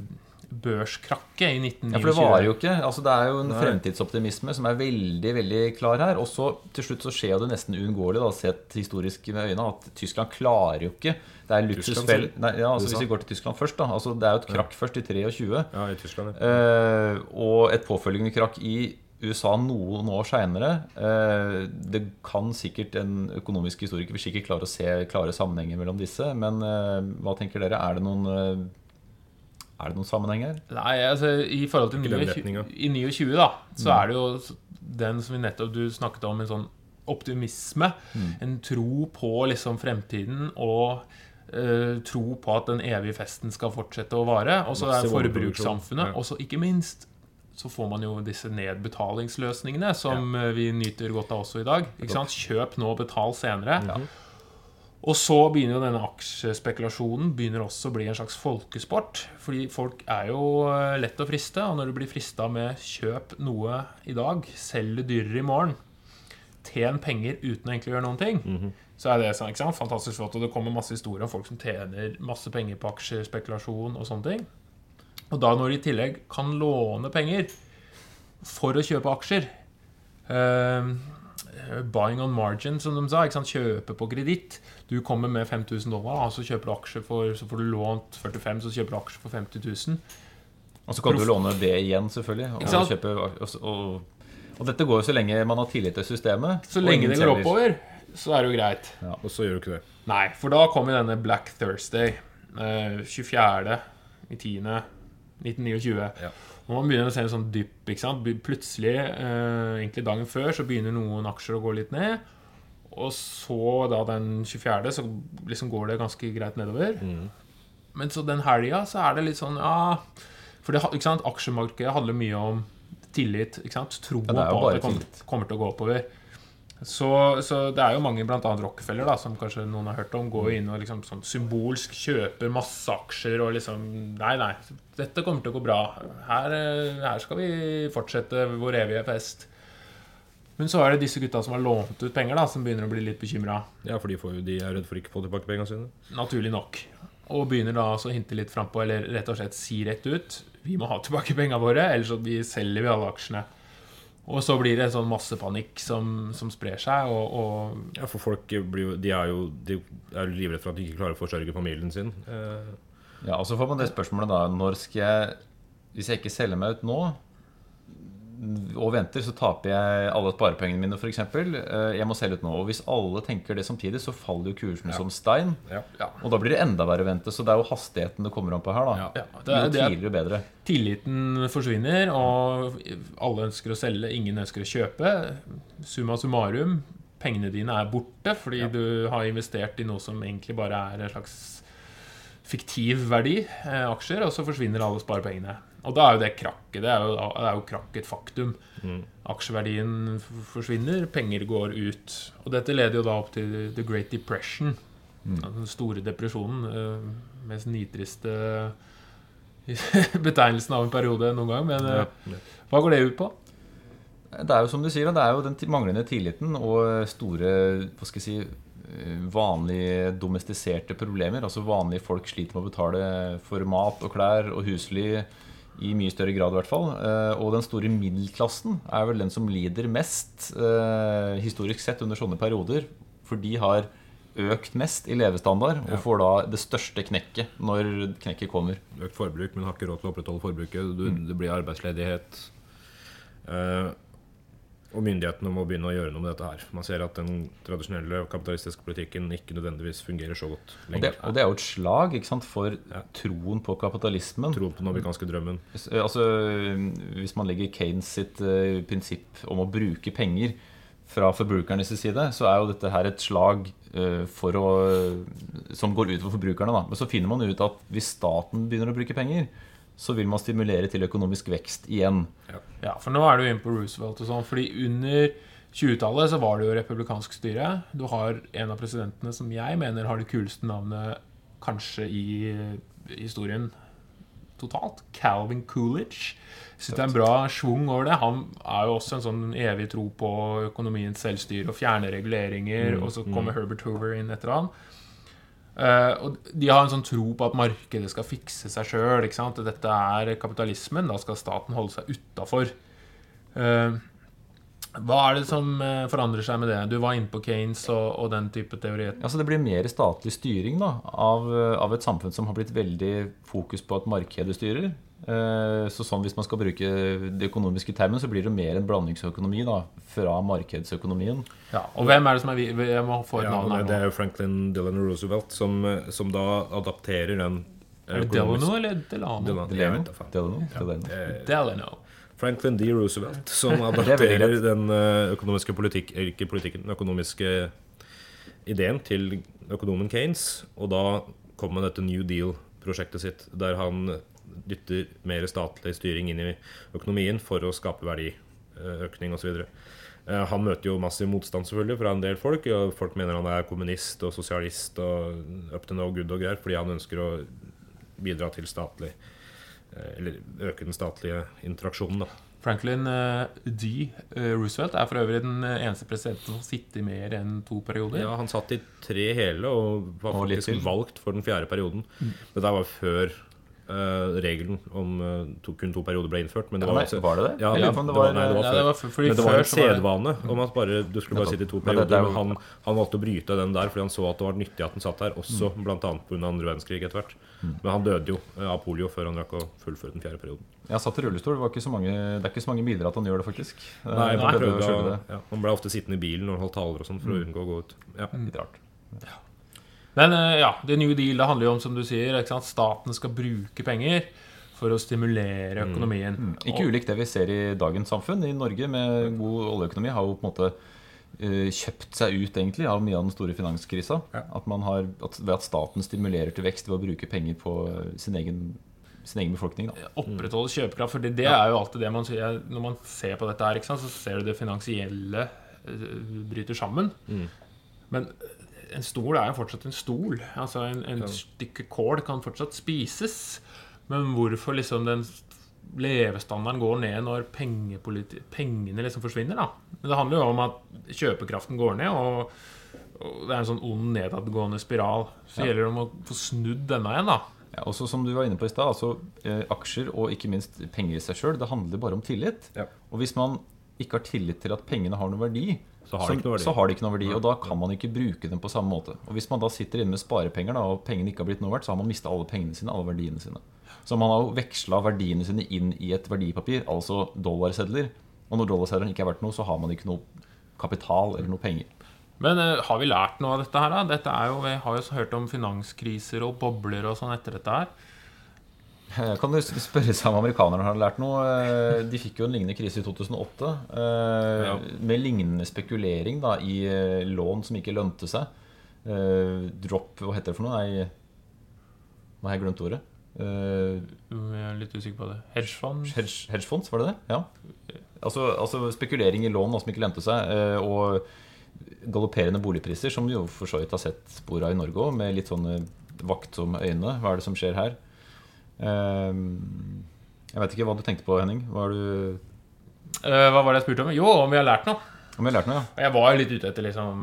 B: børskrakket i 1929.
C: Ja, for det varer jo ikke. Altså, det er jo en
D: Nei.
C: fremtidsoptimisme som er veldig veldig klar her. Og så til slutt så skjer det nesten uunngåelig, sett historisk med øynene, at Tyskland klarer jo ikke Det er luksusfell... Ja, altså, hvis vi går til Tyskland først, da. Altså, det er jo et krakk først i 23.
D: Ja, i Tyskland.
C: Eh, og et påfølgende krakk i USA noen år seinere. Eh, det kan sikkert en økonomisk historiker vil sikkert klare å se klare sammenhenger mellom disse. Men eh, hva tenker dere? Er det noen eh, Er det noen sammenheng her?
B: Nei, altså i forhold til 29, i 29, da, så er det jo den som vi nettopp du snakket om, en sånn optimisme. En tro på liksom fremtiden og uh, tro på at den evige festen skal fortsette å vare. Og så er forbrukssamfunnet. Og så ikke minst så får man jo disse nedbetalingsløsningene som ja. vi nyter godt av også i dag. Ikke sant? Kjøp nå, betal senere. Og så begynner jo denne aksjespekulasjonen begynner også å bli en slags folkesport. Fordi folk er jo eh, lett å friste, og når du blir frista med 'kjøp noe i dag, selg det dyrere i morgen', tjen penger uten å egentlig gjøre noen ting, så er det sånn, ikke sant? fantastisk flott. Og det kommer masse historier om folk som tjener masse penger på aksjespekulasjon og sånne ting. Og da når de i tillegg kan låne penger for å kjøpe aksjer uh, Buying on margin, som de sa. Kjøpe på kreditt. Du kommer med 5000 dollar, og så kjøper du aksjer for Så får du lånt 45, så kjøper du aksjer for 50 000.
C: Og så kan du låne det igjen, selvfølgelig. Og, kjøpe, og, og, og dette går jo så lenge man har tillit til systemet.
B: Så lenge det går oppover, så er det jo greit.
D: Og så gjør du ikke det.
B: Nei, for da kommer denne Black Thursday. Eh, 24. i 10. 1929.
D: Ja.
B: Og man begynner å se en sånn dypp. Plutselig, eh, egentlig dagen før, så begynner noen aksjer å gå litt ned. Og så da den 24., så liksom går det ganske greit nedover. Men så den helga så er det litt sånn Ja For det, ikke sant? aksjemarkedet handler mye om tillit. ikke sant? Troen
C: Ja,
B: på at det kommer, kommer til å gå oppover. Så, så det er jo mange, bl.a. Rockefeller, da, som kanskje noen har hørt om, går inn og liksom sånn symbolsk kjøper masse aksjer og liksom Nei, nei, dette kommer til å gå bra. Her, eh, her skal vi fortsette vår evige fest. Men så er det disse gutta som har lånt ut penger, da, som begynner å bli litt bekymra.
D: Ja, for de, får de er redd for ikke å få tilbake pengene sine.
B: Naturlig nok. Og begynner da altså å hinte litt frampå, eller rett og slett si rett ut Vi må ha tilbake pengene våre, ellers så vi selger vi alle aksjene. Og så blir det en sånn massepanikk som, som sprer seg, og, og
D: Ja, for folk blir jo De er jo de er livredde for at de ikke klarer å forsørge familien sin. Eh,
C: Ja, og så får man det spørsmålet da Når skal jeg Hvis jeg ikke selger meg ut nå, og venter, så taper jeg alle sparepengene mine, f.eks. Jeg må selge ut nå. Og hvis alle tenker det samtidig, så faller jo kursen som stein.
D: Ja.
C: Og da blir det enda verre å vente. Så det er jo hastigheten det kommer an på her. da
D: Ja.
B: Ja, det er-
C: Jo
B: det er-
C: tidligere, bedre.
B: Tilliten forsvinner, og alle ønsker å selge, ingen ønsker å kjøpe. Summa summarum, pengene dine er borte fordi du har investert i noe som egentlig bare er en slags fiktiv verdi, eh, aksjer, og så forsvinner alle sparepengene. Og da er jo det krakket. Det er jo, det er jo krakk et faktum. Aksjeverdien forsvinner, penger går ut. Og dette leder jo da opp til The Great Depression. Den store depresjonen. eh, Mest nitriste betegnelsen av en periode noen gang. Men eh, hva går det ut på?
C: Det er jo som du sier, det er jo den manglende tilliten og store hva skal jeg si, eh, vanlige domestiserte problemer. Altså vanlige folk sliter med å betale for mat og klær og husly i mye større grad, i hvert fall. Eh, Og den store middelklassen er vel den som lider mest, eh, historisk sett, under sånne perioder. For de har økt mest i levestandard og får da det største knekket når knekket kommer.
D: Økt forbruk, men har ikke råd til å opprettholde forbruket. Det blir arbeidsledighet. Eh, og myndighetene må begynne å gjøre noe med dette her. Man ser at den tradisjonelle kapitalistiske politikken ikke nødvendigvis fungerer så godt
C: Og det, og det er jo et slag sant, for troen på kapitalismen.
D: Troen på den amerikanske drømmen.
C: Altså, hvis man legger Keynes sitt uh, prinsipp om å bruke penger fra forbrukernes side, så er jo dette her et slag uh, for å, som går ut for forbrukerne. Da. Men så finner man ut at hvis staten begynner å bruke penger, så vil man stimulere til økonomisk vekst igjen.
B: Ja, for nå er du inne på Roosevelt og sånn. Fordi under 20-tallet så var det jo republikansk styre. Du har en av presidentene som jeg mener har det kuleste navnet kanskje i historien totalt. Calvin Coolidge. Så det er en bra schwung over det. Han er jo også en sånn evig tro på økonomiens selvstyre og fjerne reguleringer. Og så kommer Herbert Hoover inn etter han. Eh, og de har en sånn tro på at markedet skal fikse seg sjøl. Dette er kapitalismen. Da skal staten holde seg utafor. hva er det som eh, forandrer seg med det? Du var inne på Keynes og, og den type teorier.
C: Altså Det blir mer statlig styring da, av, av et samfunn som har blitt veldig fokus på at markedet styrer. Eh, Så sånn Hvis man skal bruke de økonomiske termen, så blir det mer en blandingsøkonomi da, fra markedsøkonomien.
B: Ja, og hvem er det som er vi- Jeg må få et
D: Ja,
B: navn
D: det, det er jo Franklin Delano Roosevelt som, som da adapterer den
B: Er det Delano eller Delano?
D: Delano,
C: Delano.
D: Delano?
C: Delano? Delano.
D: Eh,
B: Delano.
D: Franklin D. Roosevelt, som adapterer den eh, økonomiske politikk, ikke politikken, den økonomiske ideen til økonomen Keynes. Og da kom med dette New Deal-prosjektet sitt, der han dytter mer statlig styring inn i økonomien for å skape verdiøkning osv. Eh, Han møter jo massiv motstand selvfølgelig fra en del folk. og Folk mener han er kommunist og sosialist og up to no good og greier fordi han ønsker å bidra til statlig eh, Eller øke den statlige interaksjonen, da.
B: Franklin eh, D. Roosevelt er for øvrig den eneste presidenten som i mer enn to perioder.
D: Ja, han satt i tre hele og var faktisk valgt for den fjerde perioden. Men Det var før eh, regelen om uh, to, kun to perioder ble innført. Men det
C: Ja,
D: var,
C: nei,
D: altså-
C: var det det?
D: Ja,
C: Ja,
D: det
C: det
D: var, nei, det var
B: Ja, det var f- fordi
D: men det var en sedvane om at bare du skulle bare sitte i to
C: Men det- det
D: perioder.
C: er
D: Men han, han valgte å bryte den der fordi han så at det var nyttig at han satt der, også blant bl.a. pga. andre verdenskrig etter hvert. Men han døde jo eh, av polio før han rakk å fullføre den fjerde perioden.
C: Jeg satt i rullestol. Det, var ikke så mange, det er ikke så mange biler at han gjør det, faktisk.
D: Nei, han,
C: prøvde
D: prøvde
C: å
D: ja, han ble ofte sittende i bilen når han holdt taler og sånn for å unngå å gå ut. Ja.
C: Litt rart.
B: Men eh, ja, The New Deal det handler jo om, som du sier, staten skal bruke penger for å stimulere økonomien.
C: Ikke ulikt det vi ser i dagens samfunn. I Norge med god oljeøkonomi har jo på en måte eh, kjøpt seg ut egentlig av mye av den store finanskrisa. At man har, at, ved at staten stimulerer til vekst ved å bruke penger på eh, sin egen, sin egen befolkning. Da.
B: Opprettholde kjøpekraft. For det, det er jo alltid det man sier Når man ser på dette her, så ser du det finansielle eh, bryter sammen. Men en stol er jo fortsatt en stol. Altså En, en stykke kål kan fortsatt spises. Men hvorfor liksom den levestandarden går ned når pengene liksom forsvinner? da Men Det handler jo om at kjøpekraften går ned, og, og det er en sånn ond nedadgående spiral. Så gjelder det om å få snudd denne igjen. da
C: Ja, også som du var inne på i stad, altså, eh, aksjer og ikke minst penger i seg sjøl, det handler bare om tillit.
D: Ja.
C: Og hvis man ikke har tillit til at pengene har noen verdi,
D: Så har så,
C: så har de ikke noe verdi, og da kan man ikke bruke dem på samme måte. Og hvis man da sitter inne med sparepenger, da, og pengene ikke har blitt noe verdt, så har man mista alle pengene sine, alle verdiene sine. Så man har jo veksla verdiene sine inn i et verdipapir, altså dollarsedler, Og når dollarsedlene ikke er verdt noe, så har man ikke noe kapital eller noe penger.
B: Men uh, har vi lært noe av dette her, da? Dette er jo, vi har jo hørt om finanskriser og bobler og sånn etter dette her.
C: Eh, Kan du spørre seg om amerikanerne har lært noe? Eh, De fikk jo en lignende krise i 2008. eh, Med lignende spekulering da, i lån som ikke lønte seg. Drop Hva heter det for noe? Nei, nå har jeg glemt ordet.
B: Jeg er litt usikker på det. Hedgefond?
C: Hedge, hedgefonds, var det det? Ja. Altså, altså spekulering i lån som ikke lønte seg, og galopperende boligpriser, som vi jo for så vidt har sett spor av i Norge òg, med litt sånne vaktsomme øyne. Hva er det som skjer her? Eh, Jeg vet ikke hva du tenkte på, Henning. Hva
B: Eh, hva var det jeg spurte om? Jo, om vi har lært noe.
C: Om vi har lært noe, ja?
B: Jeg var jo litt ute etter liksom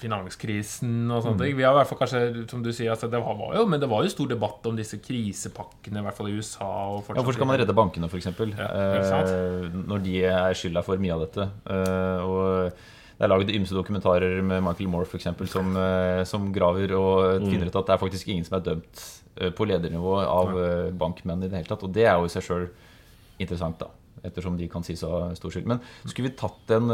B: finanskrisen og sånne ting. Vi har i hvert fall kanskje, som du sier, altså, det var var jo, men det var jo stor debatt om disse krisepakkene, i hvert fall i USA. Og
C: Ja, Hvorfor skal man redde bankene, f.eks.?
B: Ja.
C: Eh, når de er skylda for mye av dette. Eh, og det er laget ymse dokumentarer med Michael Moore for eksempel, som, eh, som graver og finner ut at det er faktisk ingen som er dømt eh, på ledernivå av eh, bankmenn i det hele tatt. Og det er jo i seg sjøl interessant, da. Ettersom de kan sies å ha stor skyld. Men skulle vi tatt en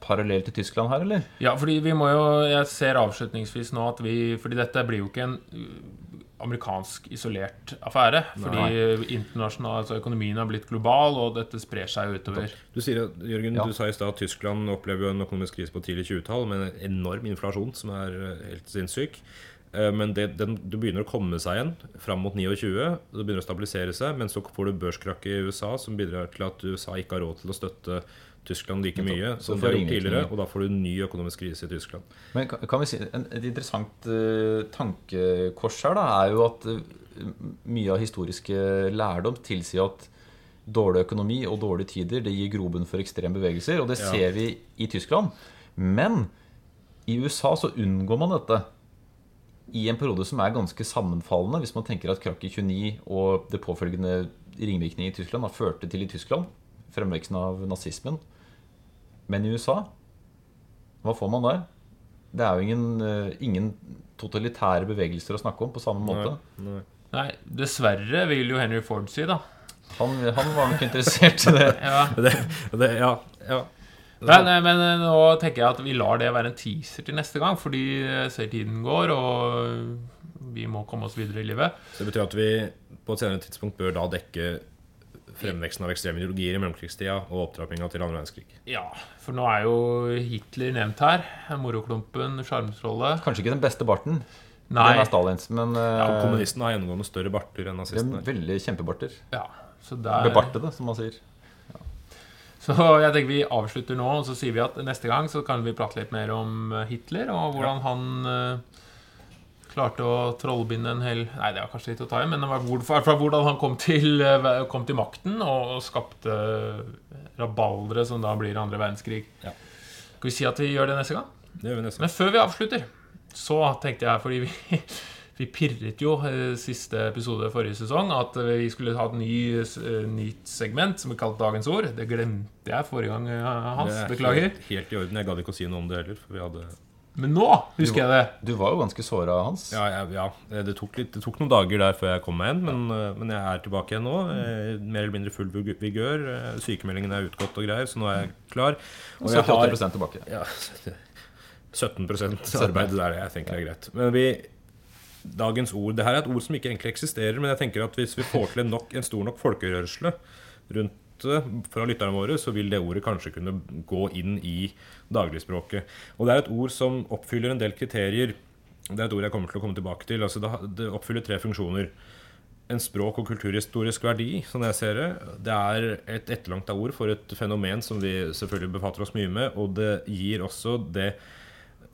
C: parallell til Tyskland her, eller?
B: Ja, fordi vi må jo Jeg ser avslutningsvis nå at vi Fordi dette blir jo ikke en amerikansk isolert affære. Fordi altså økonomien har blitt global, og dette sprer seg utover.
D: Du sier, at- Jørgen,
C: Ja.
D: du sa i stad at Tyskland opplever jo en økonomisk krise på tidlig 20-tall med en enorm inflasjon som er eh, helt sinnssyk. Eh, Men det, den, det begynner å komme seg igjen fram mot 29. Det begynner å stabilisere seg, men så får du børskrakket i USA som bidrar til at USA ikke har råd til å støtte Tyskland like mye
C: Så
D: som
C: får
D: har gjort tidligere. Og da får du en ny økonomisk krise i Tyskland.
C: Men kan, kan vi si, en, Et interessant uh, tankekors her da, er jo at uh, mye av historiske lærdom tilsier at dårlig økonomi og dårlige tider det gir grobunn for ekstreme bevegelser. Og det
D: Ja.
C: ser vi i Tyskland. Men i USA så unngår man dette i en periode som er ganske sammenfallende. Hvis man tenker at krakk i 29 og det påfølgende ringvirkninger i Tyskland har ført til i Tyskland fremveksten av nazismen. Men i USA hva får man der? Det er jo ingen, eh, ingen totalitære bevegelser å snakke om på samme måte.
D: Nei, nei.
B: Nei, dessverre vil jo Henry Ford si, da.
C: Han, han var nok interessert i det.
B: Ja.
D: Det, det, ja, ja.
B: Men, eh, men eh, nå tenker jeg at vi lar det være en teaser til neste gang, fordi jeg ser tiden går, og vi må komme oss videre i livet.
D: Så det betyr at vi på et senere tidspunkt bør da dekke fremveksten av ekstreme ideologier i mellomkrigstida og opptrappinga til andre verdenskrig.
B: Ja, for nå er jo Hitler nevnt her. Moroklumpen, sjarmtrollet.
C: Kanskje ikke den beste barten.
B: Nei.
C: Den er Stalins, men
D: Ja,
C: eh,
D: Kommunistene har gjennomgående større barter enn nazistene.
C: veldig kjempebarter.
B: Ja, så der
C: Bebartede, som man sier.
B: Så jeg tenker vi avslutter nå, og så sier vi at neste gang så kan vi prate litt mer om Hitler, og hvordan han eh, klarte å trollbinde en hel Nei, det var kanskje litt å ta i, men det var hvordan han kom til, eh, kom til makten og, og skapte rabaldere som da blir andre verdenskrig.
D: Ja.
B: Skal vi si at vi gjør det neste gang?
D: Det gjør vi neste gang.
B: Men før vi avslutter, så tenkte jeg, fordi vi, vi pirret jo eh, siste episode forrige sesong, at vi skulle ha et ny, eh, nytt segment som vi kalte Dagens ord. Det glemte jeg forrige gang, eh, Hans.
D: Det er
B: Beklager.
D: Helt, helt i orden. Jeg gadd ikke å si noe om det heller. For vi hadde
B: Men nå husker jeg det.
C: Du var jo ganske såra, Hans.
D: Ja, ja, ja. Det, tok litt, det tok noen dager der før jeg kom meg igjen, men, øh, men jeg er tilbake igjen nå. eh, Mer eller mindre full vigør. eh, Sykemeldingen er utgått og greier, så nå er jeg klar. Og jeg har
C: 78% tilbake.
D: ja, 17 arbeid. Det er det jeg tenker er greit. Men vi Dagens ord Det her er et ord som ikke egentlig eksisterer, men jeg tenker at hvis vi får til en, nok, en stor nok folkerørsle rundt det fra lytterne våre, så vil det ordet kanskje kunne gå inn i dagligspråket. Og det er et ord som oppfyller en del kriterier. Det er et ord jeg kommer til å komme tilbake til. Altså det, oppfyller tre funksjoner. En språk- og kulturhistorisk verdi, som jeg ser det. Det er et etterlangta ord for et fenomen som vi selvfølgelig befatter oss mye med, og det gir også det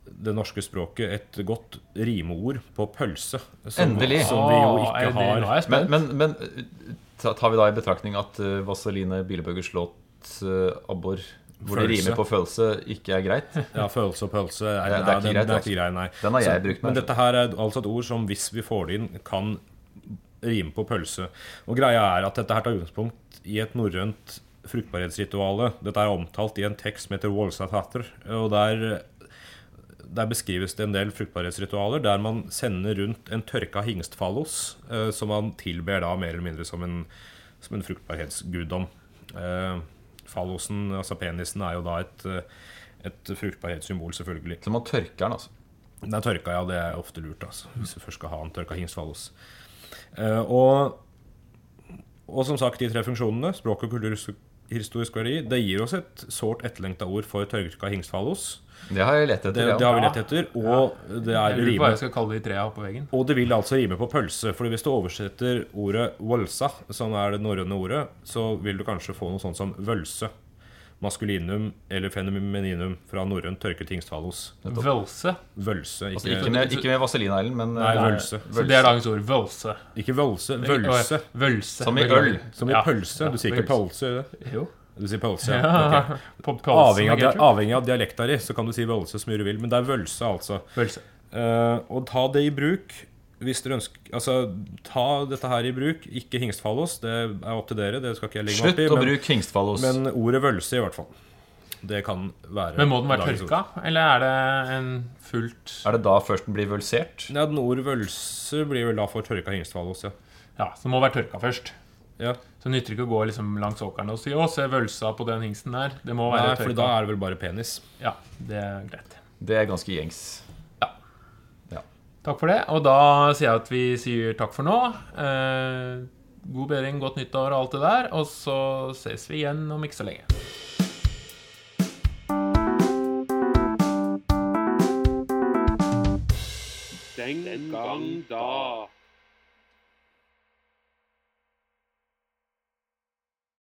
D: det norske språket et godt rimeord på pølse. Som,
C: Endelig.
D: Som vi jo ikke har.
C: Men, men, men tar vi da i betraktning at uh, Vaseline Bilebøggers låt uh, 'Abbor', hvor det rimer på følelse, ikke er greit?
D: Ja, følelse og pølse er,
C: Det det er ikke
D: nei, den-
C: greit,
D: det er
C: altså.
D: ikke grei, nei.
C: Den har jeg brukt meg,
D: Men dette her er altså et ord som, hvis vi får det inn, kan rime på pølse. Og greia er at dette her tar utgangspunkt i et norrønt fruktbarhetsrituale. Dette er omtalt i en tekst som heter Wolsathatter, og der der beskrives det en del fruktbarhetsritualer der man sender rundt en tørka hingstfallos, eh, som man tilber da mer eller mindre som en, som en fruktbarhetsguddom. Eh, fallosen, altså penisen, er jo da et, eh, et fruktbarhetssymbol, selvfølgelig.
C: Så man tørker den, altså.
D: Den er tørka, ja. Det er ofte lurt, altså. Hvis du først skal ha en tørka hingstfallos. Eh, og, og som sagt, de tre funksjonene, språk og kulturhistorisk verdi, det gir oss et sårt etterlengta ord for tørka hingstfallos.
C: Det har jeg lett etter.
D: Det,
C: ja.
D: det har vi lett etter. Og det er
B: Jeg
D: rime.
B: jeg skal kalle de trea på veggen.
D: Og det vil altså rime på pølse. Fordi hvis du oversetter ordet 'wolsa', som er det norrøne ordet, så vil du kanskje få noe sånt som vølse. Maskulinum eller fenomeninum fra norrønt tørket hingstfallos.
B: Vølse.
D: Vølse,
C: Altså,
D: ikke,
C: ikke med, ikke med vaselineglen, men
D: Nei,
C: vølse.
D: vølse.
B: Så det er dagens ord. Vølse.
D: ikke vølse, vølse.
B: Vølse.
C: Som i øl.
D: Som i
B: Ja.
D: pølse. Du sier ikke pølse?
B: Jo.
D: Du sier pølse, ja.
B: Ja.
D: ok.
B: På pølsen
D: Avhengig, av, avhengig av dialekta di, så kan du si vølse så mye du vil. Men det er vølse, altså.
B: Vølse.
D: Uh, og ta det i bruk hvis dere ønsker Altså, ta dette her i bruk. Ikke hingstfallos. Det er opp til dere. Det skal ikke jeg legge meg
C: Slutt
D: opp
C: å
D: Slutt å
C: bruke hingstfallos.
D: men ordet vølse, i hvert fall. Det kan være
B: Men må den være tørka, eller er det en fullt
C: Er det da først den blir vølsert?
D: Ja, den ordet vølse blir vel da for tørka hingstfallos, ja.
B: Ja, så den må være tørka først.
D: ja.
B: Så det nytter ikke å gå liksom langs åkeren og si 'Å, se vølsa på den hingsten der'. Det må være
D: Nei, for da er det vel bare penis.
B: Ja, det er greit.
C: Det er ganske gjengs.
B: Takk for det. Og da sier jeg at vi sier takk for nå. Eh, god bedring, godt nyttår og alt det der. Og så ses vi igjen om ikke så lenge.
A: Den gang da.